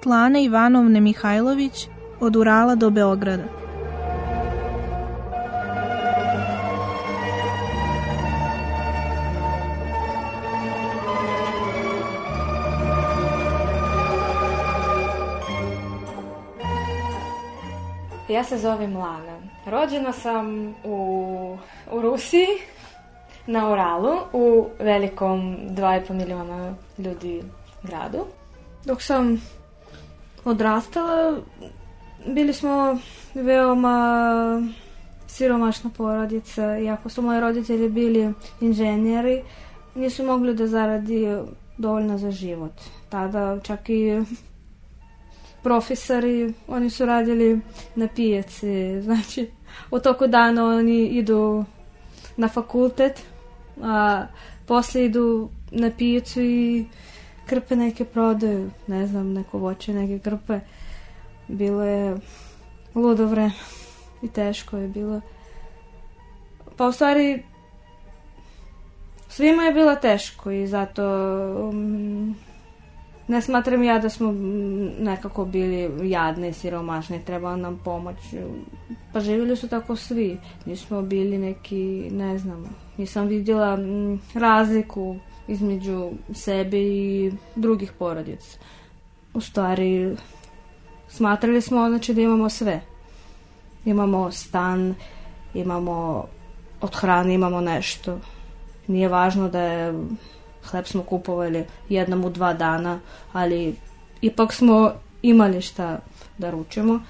Put Lane Ivanovne Mihajlović od Urala do Beograda. Ja se zovem Lana. Rođena sam u, u Rusiji, na Oralu, u velikom 2,5 miliona ljudi gradu. Dok sam odrastala, bili smo veoma siromašna porodica, iako su moji roditelji bili inženjeri, nisu mogli da zaradi dovoljno za život. Tada čak i profesori, oni su radili na pijaci, znači u toku dana oni idu na fakultet, a posle idu na pijacu i krpe neke prodaju, ne znam, neko voće, neke krpe. Bilo je ludo vreme i teško je bilo. Pa u stvari svima je bilo teško i zato um, ne smatram ja da smo nekako bili jadni siromašni, trebala nam pomoć. Pa živjeli su tako svi. Nismo bili neki, ne znam, nisam vidjela mm, razliku između sebe i drugih porodica. U stvari, smatrali smo znači da imamo sve. Imamo stan, imamo od hrane imamo nešto. Nije važno da je hleb smo kupovali jednom u dva dana, ali ipak smo imali šta da ručimo.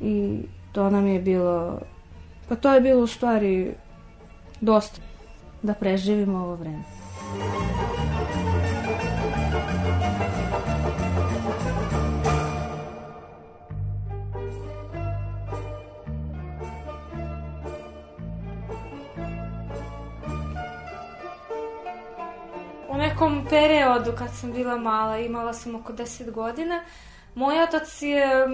I to nam je bilo, pa to je bilo u stvari dosta da preživimo ovo vreme. U nekom periodu kad sam bila mala, imala sam oko 10 godina, moj otac je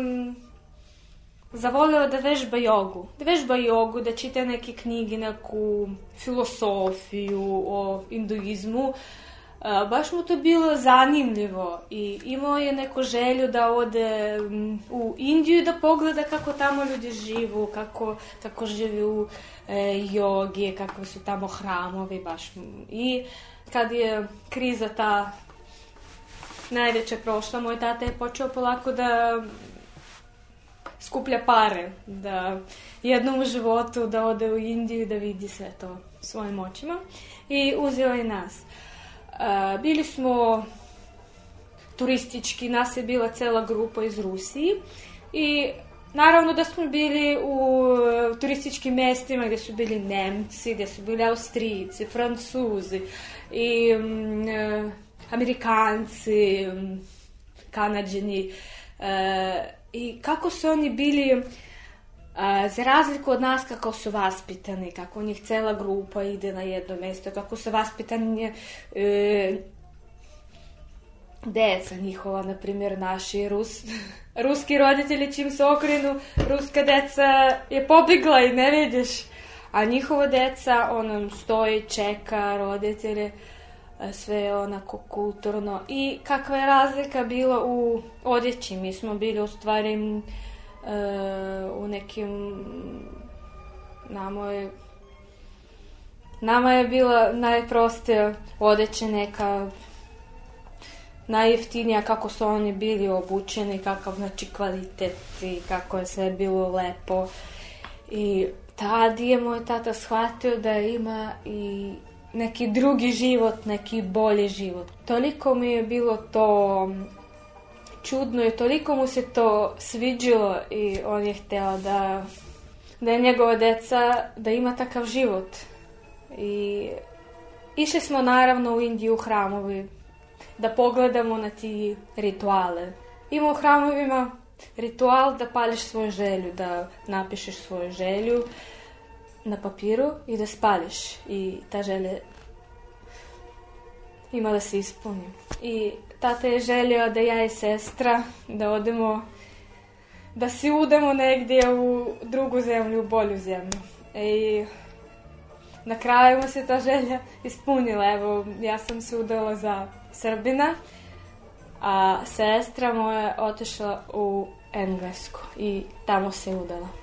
zavolio da vežba jogu. Da vežba jogu, da čita neke knjige, neku filosofiju o hinduizmu. A, baš mu to bilo zanimljivo i imao je neku želju da ode u Indiju i da pogleda kako tamo ljudi živu, kako, kako žive u e, jogi, kakvi su tamo hramovi, baš. I kad je kriza ta najveća prošla, moj tata je počeo polako da skuplja pare, da jednom u životu da ode u Indiju i da vidi sve to svojim očima. I uzeo je nas. A, bili smo turistički, nas je bila cela grupa iz Rusiji i naravno da smo bili u e, turističkim mestima gdje su bili Nemci, gdje su bili Austrijci, Francuzi i mm, e, Amerikanci, mm, Kanadžani e, i kako su oni bili a, za razliku od nas kako su vaspitani, kako njih cela grupa ide na jedno mesto, kako su vaspitani e, deca njihova, na primjer naši Rus, ruski roditelji čim se okrenu, ruska deca je pobegla i ne vidiš. A njihova deca, ono, stoji, čeka roditelje, sve je onako kulturno. I kakva je razlika bila u odjeći? Mi smo bili u stvari e, u nekim na moj Nama je bila najprostija odeća neka najjeftinija kako su oni bili obučeni, kakav znači kvalitet i kako je sve bilo lepo. I tad je moj tata shvatio da ima i neki drugi život, neki bolji život. Toliko mi je bilo to čudno i toliko mu se to sviđilo i on je hteo da, da je njegova deca, da ima takav život. I išli smo naravno u Indiju u hramovi da pogledamo na ti rituale. Ima u hramovima ritual da pališ svoju želju, da napišeš svoju želju na papiru i da spališ. I ta želja ima da se ispuni. I tata je želio da ja i sestra da odemo da se udemo negdje u drugu zemlju, u bolju zemlju. I na kraju mu se ta želja ispunila. Evo, ja sam se udala za Srbina, a sestra moja otišla u Englesku i tamo se udala.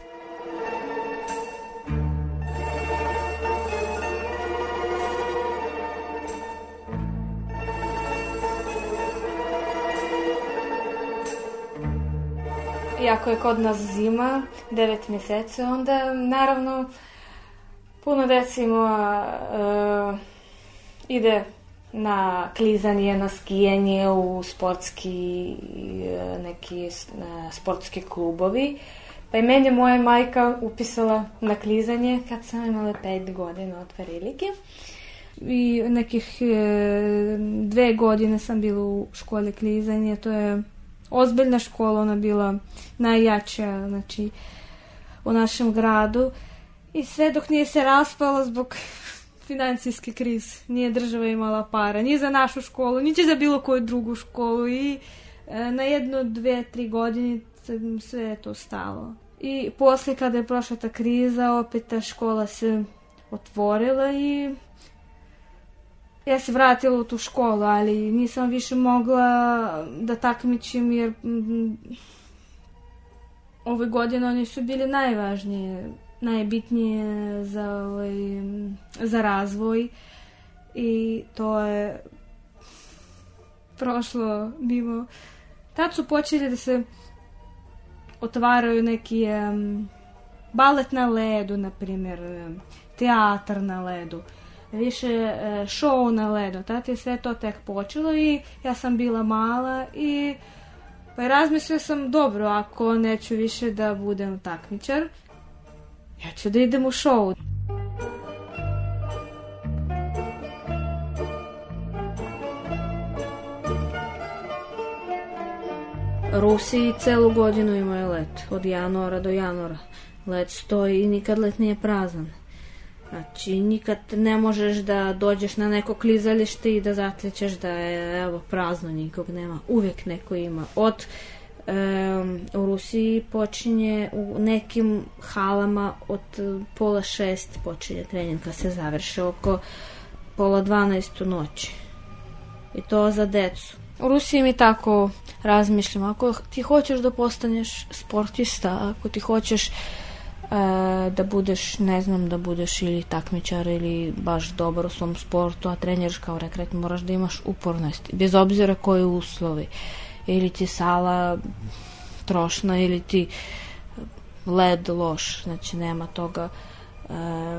Iako je kod nas zima, 9 mjeseci, onda naravno puno deci moja uh, ide na klizanje, na skijanje u sportski uh, neki uh, sportski klubovi. Pa i meni moja majka upisala na klizanje kad sam imala 5 godina od prilike. I nekih e, dve godine sam bila u školi klizanje, to je ozbiljna škola, ona bila najjača znači, u našem gradu. I sve dok nije se raspala zbog financijske krize. Nije država imala para, ni za našu školu, ni za bilo koju drugu školu. I e, na jedno, dve, tri godine sve je to stalo. I posle kada je prošla ta kriza, opet ta škola se otvorila i ja se vratila u tu školu, ali nisam više mogla da takmičim jer mm, ove godine oni su bili najvažnije, najbitnije za, ovaj, za razvoj i to je prošlo mimo. Tad su počeli da se otvaraju neki um, balet na ledu, na primjer, teatar na ledu više e, show na ledu. Tad je sve to tek počelo i ja sam bila mala i pa razmislila sam dobro, ako neću više da budem takmičar, ja ću da idem u show. Rusi celu godinu imaju let, od januara do januara. Let stoji i nikad let nije prazan. Znači, nikad ne možeš da dođeš na neko klizalište i da zatlećeš da je evo, prazno, nikog nema. Uvijek neko ima. Od um, u Rusiji počinje u nekim halama od pola šest počinje trening kad se završe oko pola dvanaest u noći. I to za decu. U Rusiji mi tako razmišljam. Ako ti hoćeš da postaneš sportista, ako ti hoćeš e, da budeš, ne znam, da budeš ili takmičar ili baš dobar u svom sportu, a treniraš kao rekret, moraš da imaš upornost, bez obzira koji uslovi. Ili ti sala trošna, ili ti led loš, znači nema toga. E,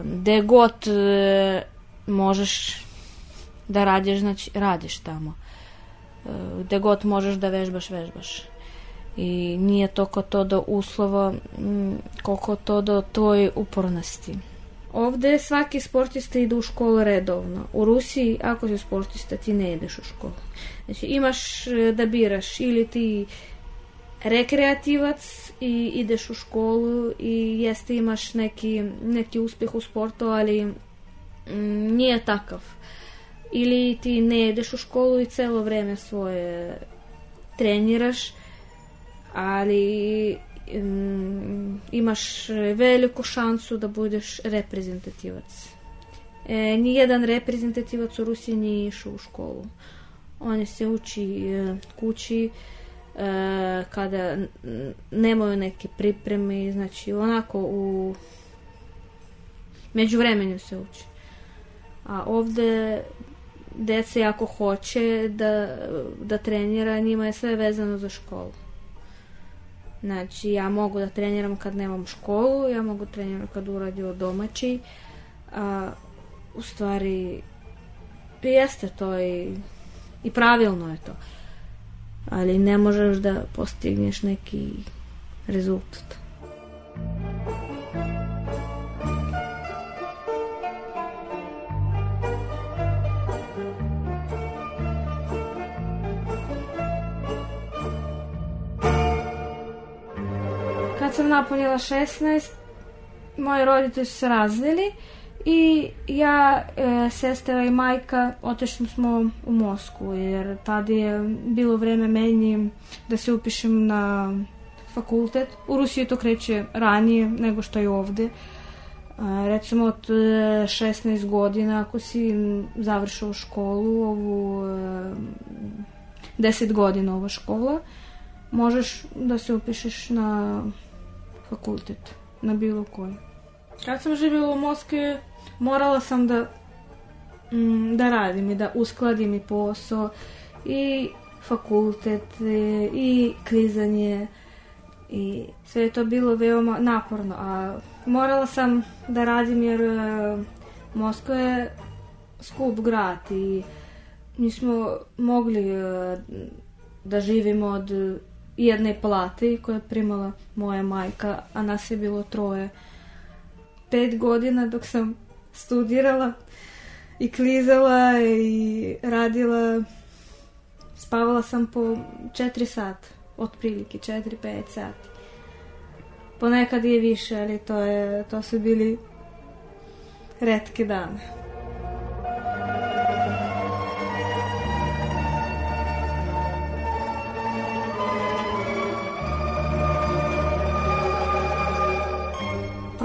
gde god e, možeš da radiš, znači radiš tamo. E, gde god možeš da vežbaš, vežbaš i nije toliko to do uslova koliko to do tvoje upornosti. Ovde svaki sportista ide u školu redovno. U Rusiji, ako si sportista, ti ne ideš u školu. Znači, imaš e, da biraš ili ti rekreativac i ideš u školu i jeste imaš neki, neki uspeh u sportu, ali nije takav. Ili ti ne ideš u školu i celo vreme svoje treniraš ali um, imaš veliku šansu da budeš reprezentativac. E, nijedan reprezentativac u Rusiji nije išao u školu. On se uči e, kući e, kada nemaju neke pripreme, znači onako u među vremenu se uči. A ovde dece ako hoće da, da trenira, njima je sve vezano za školu. Znači, ja mogu da treniram kad nemam školu, ja mogu treniram kad uradio domaći, a u stvari jeste to i, i pravilno je to. Ali ne možeš da postigneš neki rezultat. Napunila 16, moji roditelji su se razvili i ja, e, sestra i majka otešli smo u Moskvu jer tada je bilo vreme meni da se upišem na fakultet. U Rusiji to kreće ranije nego što je ovde. A, recimo od 16 godina ako si završao školu, ovu e, 10 godina ova škola, možeš da se upišeš na fakultet, na bilo koji. Kad sam živjela u Moskvi, morala sam da mm, da radim i da uskladim i posao i fakultet i, klizanje i sve je to bilo veoma naporno, a morala sam da radim jer e, Moskva je skup grad i nismo mogli e, da živimo od jedne plate koje je primala moja majka, a nas je bilo troje. Pet godina dok sam studirala i klizala i radila, spavala sam po četiri sata, otprilike četiri, pet sati. Ponekad je više, ali to, je, to su bili retke dane.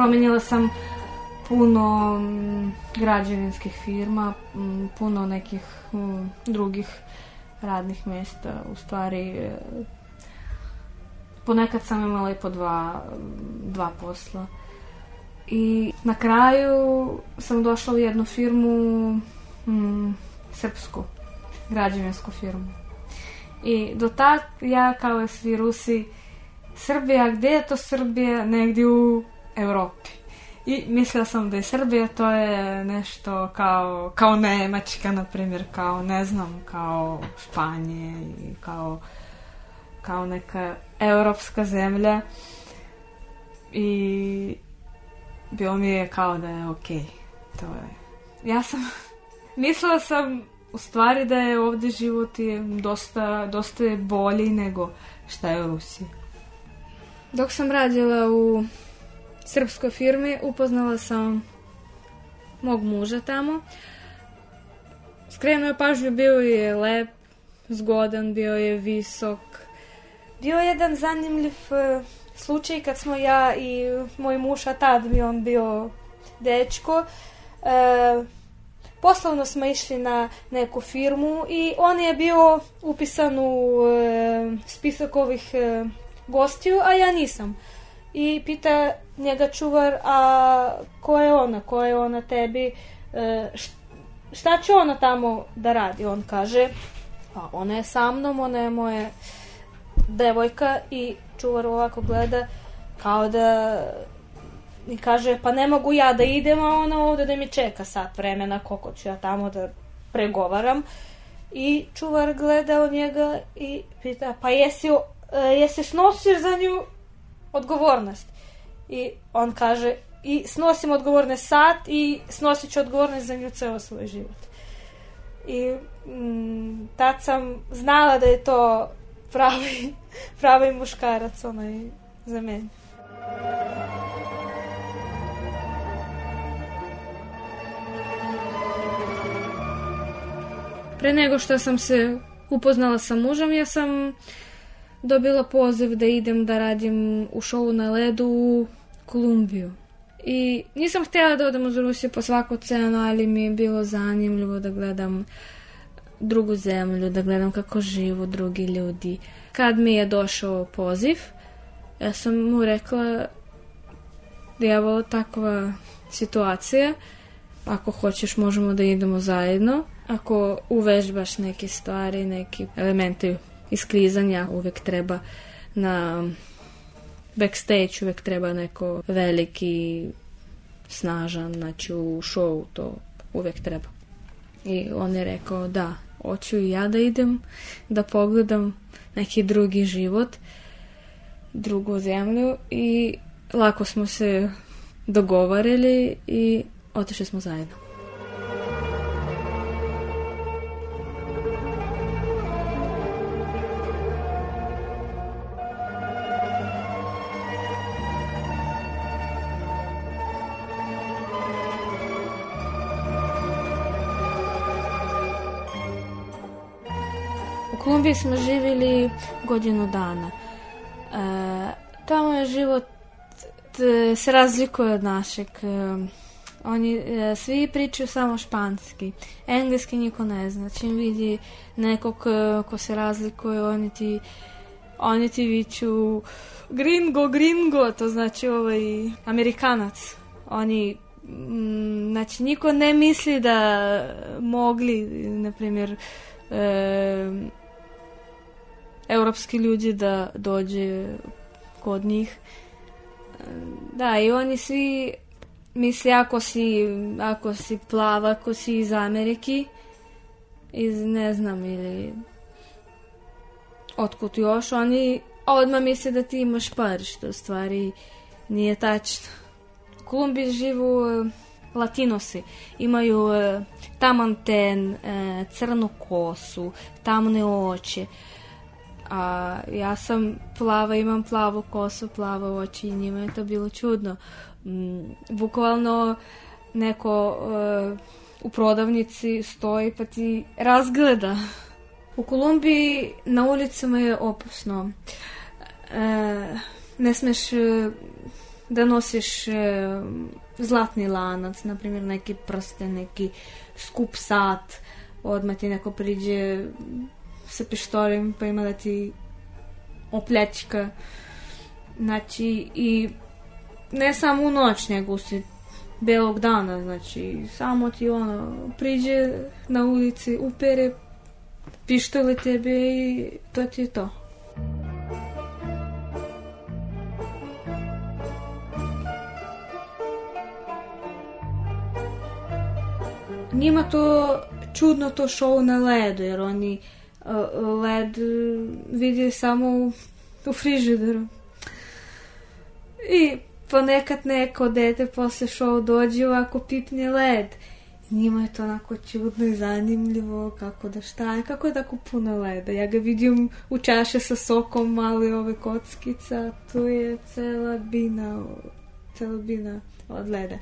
Promenila sam puno m, građevinskih firma, m, puno nekih m, drugih radnih mesta. U stvari, e, ponekad sam imala i po dva, dva posla. I na kraju sam došla u jednu firmu, m, srpsku, građevinsku firmu. I do tad ja kao svi Rusi, Srbija, gde je to Srbija? Negdje u Evropi. I mislila sam da je Srbija to je nešto kao, kao Nemačka, na primjer, kao ne znam, kao Španije i kao, kao neka evropska zemlja. I bilo mi je kao da je okej. Okay. To je. Ja sam, mislila sam u stvari da je ovde život je dosta, dosta je bolji nego šta je u Rusiji. Dok sam radila u srpskoj firmi upoznala sam mog muža tamo. Skrenuo je pažnju, bio je lep, zgodan, bio je visok. Bio je jedan zanimljiv uh, slučaj kad smo ja i moj muž, a tad mi on bio dečko, uh, poslovno smo išli na neku firmu i on je bio upisan u uh, spisak ovih uh, gostiju, a ja nisam. I pita njega čuvar, a ko je ona, ko je ona tebi, e, šta će ona tamo da radi? On kaže, pa ona je sa mnom, ona je moja devojka i čuvar ovako gleda kao da i kaže, pa ne mogu ja da idem, a ona ovde da mi čeka sat vremena, koliko ću ja tamo da pregovaram. I čuvar gleda u njega i pita, pa jesi, e, jesi snosiš za nju odgovornost? I on kaže, i snosim odgovornost sad i snosit ću odgovornost za nju ceo svoj život. I mm, tad sam znala da je to pravi, pravi muškarac onaj za mene. Pre nego što sam se upoznala sa mužem, ja sam dobila poziv da idem da radim u šovu na ledu u Kolumbiju. I nisam htjela da odem uz Rusiju po svaku cenu, ali mi je bilo zanimljivo da gledam drugu zemlju, da gledam kako živu drugi ljudi. Kad mi je došao poziv, ja sam mu rekla da je ovo takva situacija ako hoćeš možemo da idemo zajedno. Ako uvežbaš neke stvari, neki elemente isklizanja, uvek treba na backstage, uvek treba neko veliki, snažan, znači u show to uvek treba. I on je rekao da, hoću i ja da idem, da pogledam neki drugi život, drugu zemlju i lako smo se dogovarili i otišli smo zajedno. Kolumbiji smo živjeli godinu dana. E, tamo je život e, se razlikuje od našeg. E, oni e, svi pričaju samo španski. Engleski niko ne zna. Čim vidi nekog e, ko se razlikuje, oni ti oni ti viću gringo, gringo, to znači ovaj amerikanac. Oni mm, znači niko ne misli da mogli, na primjer, e, europski ljudi da dođe kod njih. Da, i oni svi misle ako si, ako si plava, ako si iz Amerike, iz ne znam ili otkud još, oni odmah misle da ti imaš par, što u stvari nije tačno. U Kolumbiji živu e, latinosi, imaju e, taman ten, e, crnu kosu, tamne oči, a ja sam plava, imam plavu kosu, plave oči i njima je to bilo čudno. Mm, bukvalno neko uh, u prodavnici stoji pa ti razgleda. U Kolumbiji na ulicama je opasno. E, ne smeš e, da nosiš e, zlatni lanac, na primjer neki prsten, neki skup sat, odmah ti neko priđe sa pištoljem pa ima da ti opljačka. Znači, i ne samo u noć, nego usred belog dana, znači, samo ti ono, priđe na ulici, upere pištole tebe i to ti je to. Njima to čudno to show na ledu, jer oni led vidi samo u, u frižideru. I ponekad neko dete posle show dođe ovako pipne led. Njima je to onako čudno i zanimljivo kako da šta je, kako je tako puno leda. Ja ga vidim u čaše sa sokom, mali ove kockica, tu je cela bina, cela bina od leda.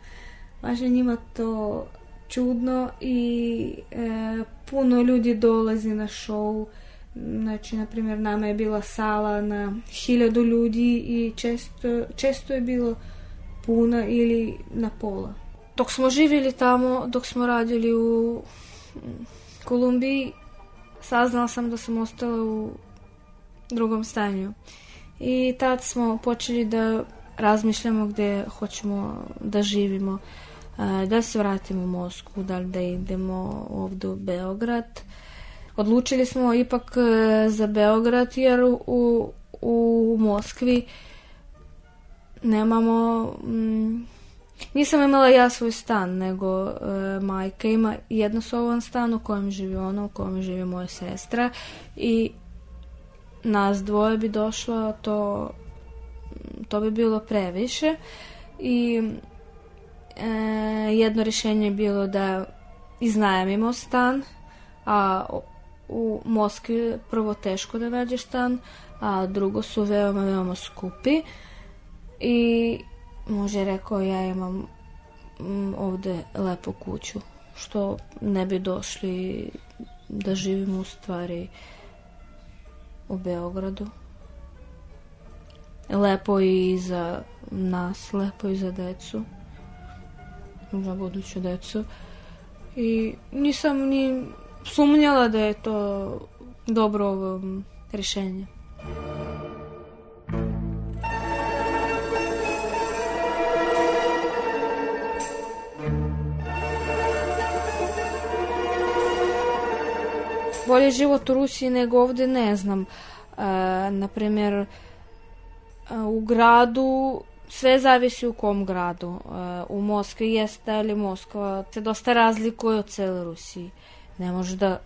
Je njima to čudno i e, puno ljudi dolazi na show. Znači, na primjer, nama je bila sala na hiljadu ljudi i često, često je bilo puna ili na pola. Dok smo živjeli tamo, dok smo radili u Kolumbiji, saznala sam da sam ostala u drugom stanju. I tad smo počeli da razmišljamo gde hoćemo da živimo da se vratimo u Moskvu, da li da idemo ovde u Beograd. Odlučili smo ipak e, za Beograd jer u, u Moskvi nemamo... Mm, nisam imala ja svoj stan, nego e, majka ima jednosovan stan u kojem živi ona, u kojem živi moja sestra i nas dvoje bi došlo, to, to bi bilo previše i e, jedno rješenje je bilo da iznajmimo stan, a u Moskvi prvo teško da nađeš stan, a drugo su veoma, veoma skupi. I može rekao ja imam mm, ovde lepu kuću, što ne bi došli da živimo u stvari u Beogradu. Lepo i za nas, lepo i za decu za buduću decu. I nisam ni sumnjala da je to dobro um, rješenje. Bolje život u Rusiji nego ovde ne znam. E, naprimjer, e, u gradu sve zavisi u kom gradu. E, u Moskvi jeste, ali Moskva se dosta razlikuje od cele Rusiji. Ne može da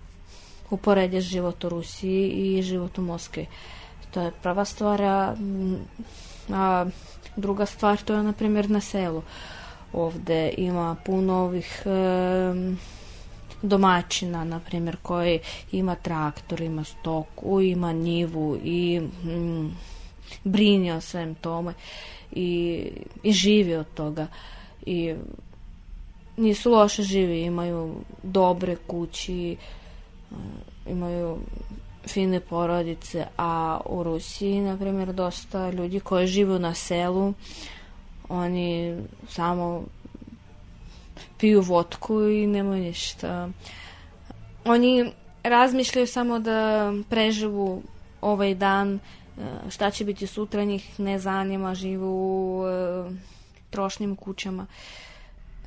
uporediš život u Rusiji i život u Moskvi. To je prva stvar, a, a druga stvar to je, na primjer, na selu. Ovde ima puno ovih e, domaćina, na primjer, koji ima traktor, ima stoku, ima njivu i mm, brini o svem tome i, i živi od toga. I nisu loše živi, imaju dobre kući, imaju fine porodice, a u Rusiji, na primjer, dosta ljudi koji žive na selu, oni samo piju vodku i nemaju ništa. Oni razmišljaju samo da preživu ovaj dan, šta će biti sutra, njih ne zanima, živu u e, trošnim kućama.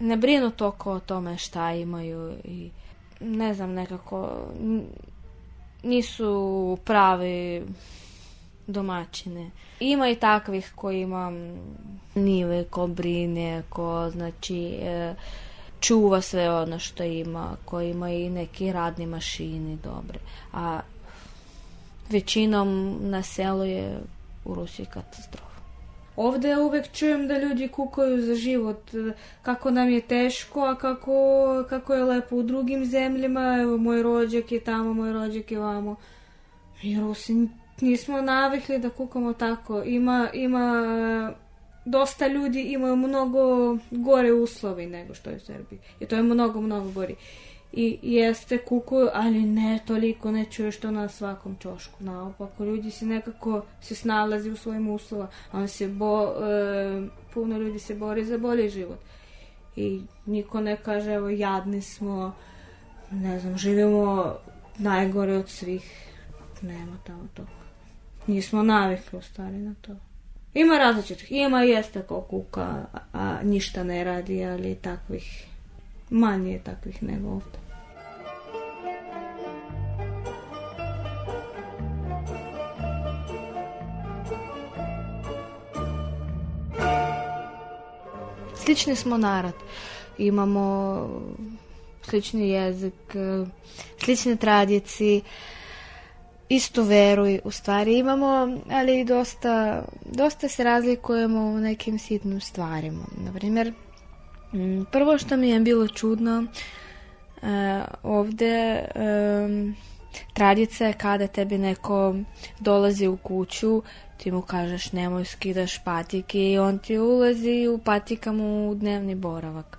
Ne brinu toliko o tome šta imaju i ne znam, nekako nisu pravi domaćine. Ima i takvih koji ima nive, ko brine, ko znači e, čuva sve ono što ima, ko ima i neki radni mašini dobre. A većinom na selu je u Rusiji katastrofa. Ovde uvek čujem da ljudi kukaju za život, kako nam je teško, a kako, kako je lepo u drugim zemljama, evo moj rođak je tamo, moj rođak je vamo. I Rusi nismo navikli da kukamo tako. Ima, ima dosta ljudi imaju mnogo gore uslovi nego što je u Srbiji. I to je mnogo, mnogo gori. I jeste kukuju, ali ne toliko, ne čuješ to na svakom čošku. Naopako, ljudi se nekako se snalazi u svojim uslova. On se bo, e, puno ljudi se bori za bolji život. I niko ne kaže, evo, jadni smo, ne znam, živimo najgore od svih. Nema tamo toga. Nismo navikli u stvari na to. Ima različitih, ima jeste ko kuka, a, a ništa ne radi, ali takvih, manje je takvih nego ovde. Slični smo narod. Imamo slični jezik, slične tradicije, istu veru u stvari imamo, ali dosta, dosta se razlikujemo u nekim sitnim stvarima. Naprimjer, prvo što mi je bilo čudno uh, ovde um, tradicija je kada tebi neko dolazi u kuću, ti mu kažeš nemoj skidaš patike i on ti ulazi u patikama u dnevni boravak.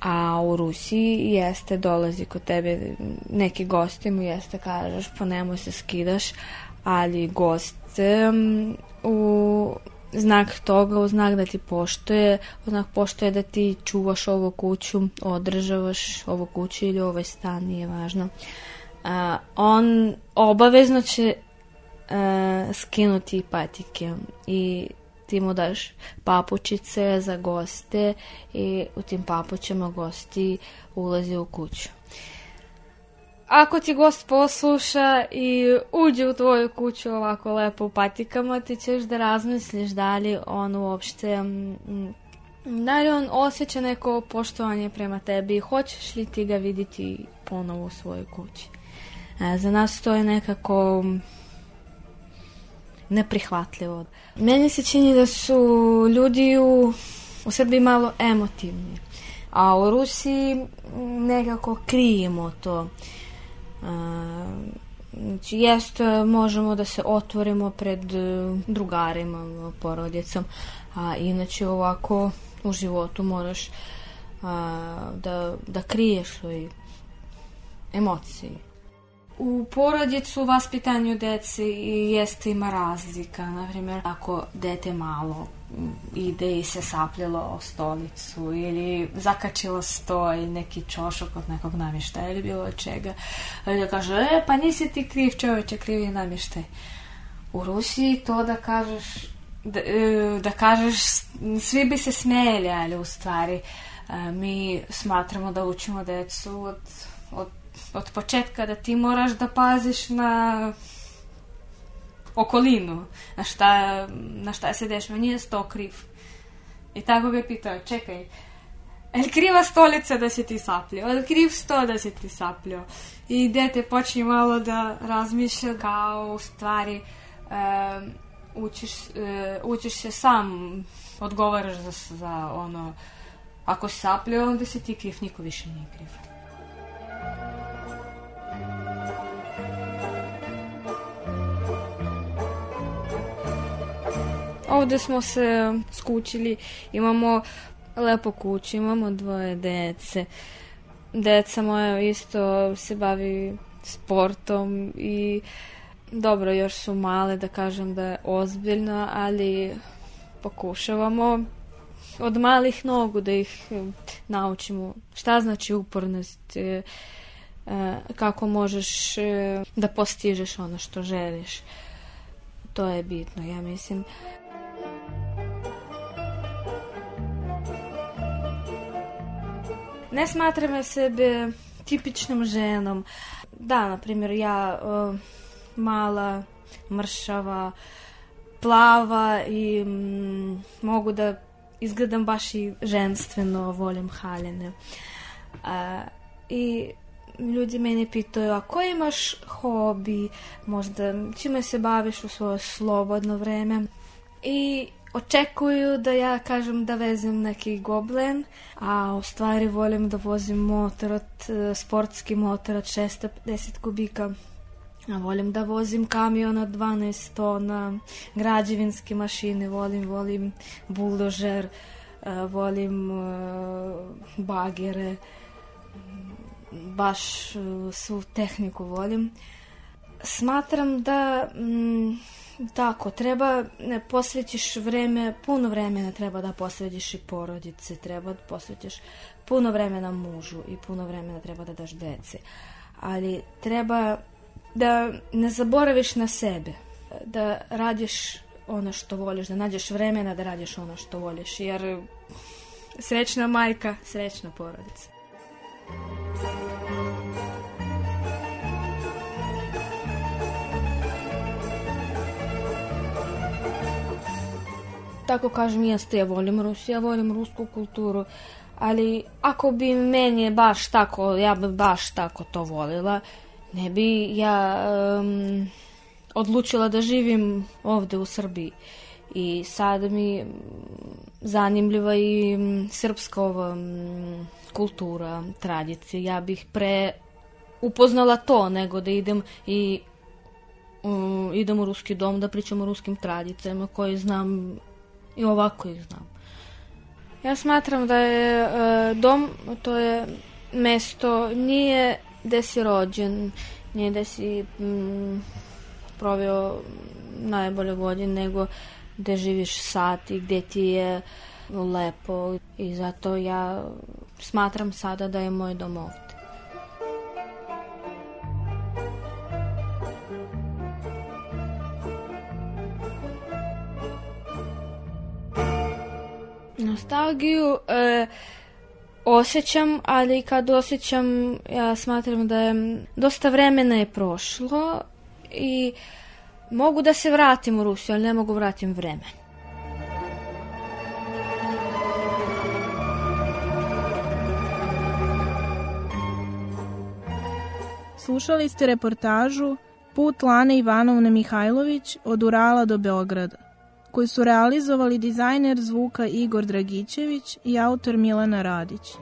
A u Rusiji jeste dolazi kod tebe neki gosti mu jeste kažeš pa nemoj se skidaš, ali gost u znak toga, u znak da ti poštoje, u znak poštoje da ti čuvaš ovu kuću, održavaš ovu kuću ili ovaj stan, nije važno. Uh, on obavezno će uh, skinuti patike i ti mu daš papučice za goste i u tim papućama gosti ulazi u kuću. Ako ti gost posluša i uđe u tvoju kuću ovako lepo u patikama, ti ćeš da razmisliš da li on uopšte da li on osjeća neko poštovanje prema tebi i hoćeš li ti ga vidjeti ponovo u svojoj kući. E, za nas to je nekako neprihvatljivo. Meni se čini da su ljudi u, u Srbiji malo emotivni, a u Rusiji nekako krijemo to. Znači, jest, možemo da se otvorimo pred e, drugarima, porodicom, a inače ovako u životu moraš a, da, da kriješ svoje emocije. U porodicu, vaspitanju dece jeste ima razlika. Naprimjer, ako dete malo ide i se sapljelo o stolicu ili zakačilo sto i neki čošok od nekog namještaja ili bilo čega. Da kaže, e, pa nisi ti kriv čoveče, kriv je namještaj. U Rusiji to da kažeš da, e, da kažeš svi bi se smijeli, ali u stvari e, mi smatramo da učimo decu od, od od početka da ti moraš da paziš na okolinu, na šta, na šta se dešava, nije sto kriv. I tako ga je pitao, čekaj, je li kriva stolica da si ti saplio? Je li kriv sto da si ti saplio? I dete počne malo da razmišlja kao u stvari um, učiš, uh, učiš se sam, odgovaraš za, za ono, ako si saplio, onda si ti kriv, niko više nije kriv. Ovde smo se skućili, imamo lepo kuću, imamo dvoje dece. Deca moja isto se bavi sportom i dobro, još su male da kažem da je ozbiljno, ali pokušavamo od malih nogu da ih e, naučimo šta znači upornost, e, e, kako možeš da postižeš ono što želiš. To je bitno, ja mislim. Ne smatram sebe tipičnom ženom. Da, na primjer, ja uh, mala, mršava, plava i mogu da izgledam baš i ženstveno, volim haljene. I ljudi mene pitaju, a koji imaš hobi, možda čime se baviš u svoje slobodno vreme? I očekuju da ja kažem da vezem neki goblen, a u stvari volim da vozim motor od, e, sportski motor od 610 kubika. A volim da vozim kamion od 12 tona, građevinske mašine, volim, volim buldožer, e, volim e, bagere, baš svu tehniku volim. Smatram da mm, Tako, treba, ne, posvećiš vreme, puno vremena treba da posvetiš i porodice, treba da posvetiš puno vremena mužu i puno vremena treba da daš dece. Ali treba da ne zaboraviš na sebe, da radiš ono što voliš, da nađeš vremena da radiš ono što voliš, jer srećna majka, srećna porodica. Tako kažem, jeste, ja volim Rusiju, ja volim rusku kulturu, ali ako bi meni baš tako, ja bi baš tako to volila, ne bi ja um, odlučila da živim ovde u Srbiji. I sad mi zanimljiva i srpska ova kultura, tradicija. Ja bih pre upoznala to nego da idem i um, idem u ruski dom da pričam o ruskim tradicijama koje znam i ovako ih znam. Ja smatram da je e, dom, to je mesto, nije gde si rođen, nije gde si mm, proveo najbolje godine, nego gde živiš sad i gde ti je lepo i zato ja smatram sada da je moj dom ovde. Nostalgiju e, osjećam, ali kad osjećam, ja smatram da je dosta vremena je prošlo i mogu da se vratim u Rusiju, ali ne mogu vratim vreme. Slušali ste reportažu Put Lane Ivanovne Mihajlović od Urala do Beograda koji su realizovali dizajner zvuka Igor Dragićević i autor Milana Radić.